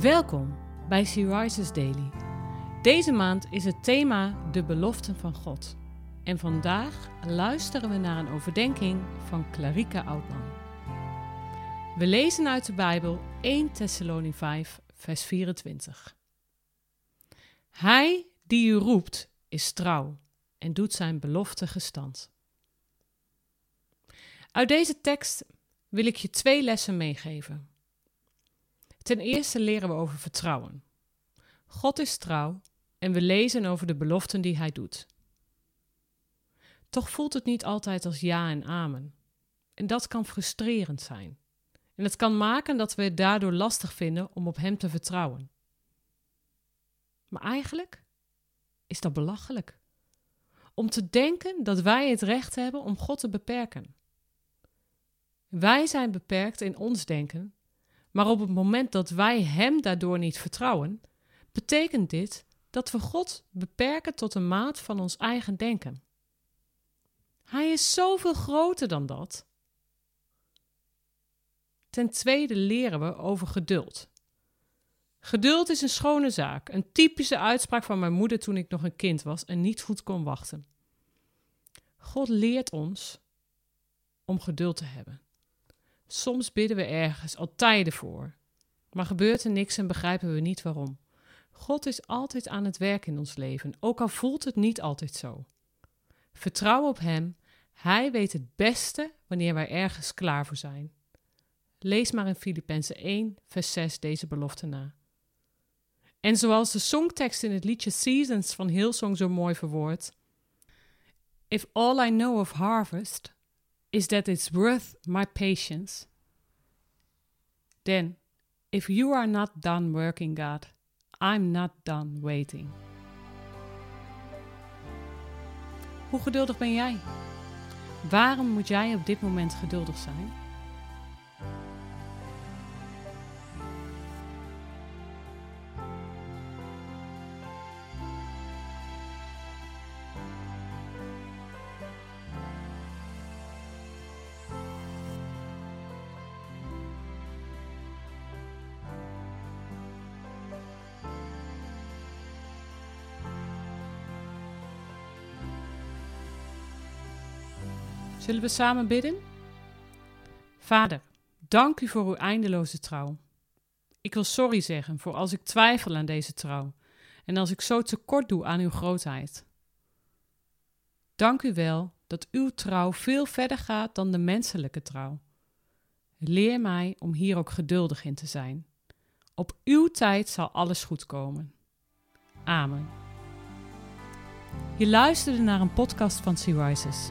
Welkom bij Sea Rises Daily. Deze maand is het thema de beloften van God. En vandaag luisteren we naar een overdenking van Clarika Oudman. We lezen uit de Bijbel 1 Thessaloni 5, vers 24. Hij die u roept is trouw en doet zijn belofte gestand. Uit deze tekst wil ik je twee lessen meegeven. Ten eerste leren we over vertrouwen. God is trouw en we lezen over de beloften die Hij doet. Toch voelt het niet altijd als ja en amen. En dat kan frustrerend zijn. En het kan maken dat we het daardoor lastig vinden om op Hem te vertrouwen. Maar eigenlijk is dat belachelijk. Om te denken dat wij het recht hebben om God te beperken. Wij zijn beperkt in ons denken, maar op het moment dat wij Hem daardoor niet vertrouwen, betekent dit dat we God beperken tot een maat van ons eigen denken. Hij is zoveel groter dan dat. Ten tweede leren we over geduld. Geduld is een schone zaak, een typische uitspraak van mijn moeder toen ik nog een kind was en niet goed kon wachten. God leert ons om geduld te hebben. Soms bidden we ergens al tijden voor, maar gebeurt er niks en begrijpen we niet waarom. God is altijd aan het werk in ons leven, ook al voelt het niet altijd zo. Vertrouw op Hem, Hij weet het beste wanneer wij ergens klaar voor zijn. Lees maar in Filippenzen 1, vers 6 deze belofte na. En zoals de songtekst in het liedje Seasons van Hillsong zo mooi verwoordt: If all I know of harvest is that it's worth my patience. Then, if you are not done working, God, I'm not done waiting. Hoe geduldig ben jij? Waarom moet jij op dit moment geduldig zijn? Zullen we samen bidden? Vader, dank u voor uw eindeloze trouw. Ik wil sorry zeggen voor als ik twijfel aan deze trouw en als ik zo tekort doe aan uw grootheid. Dank u wel dat uw trouw veel verder gaat dan de menselijke trouw. Leer mij om hier ook geduldig in te zijn. Op uw tijd zal alles goed komen. Amen. Je luisterde naar een podcast van Sea Rises.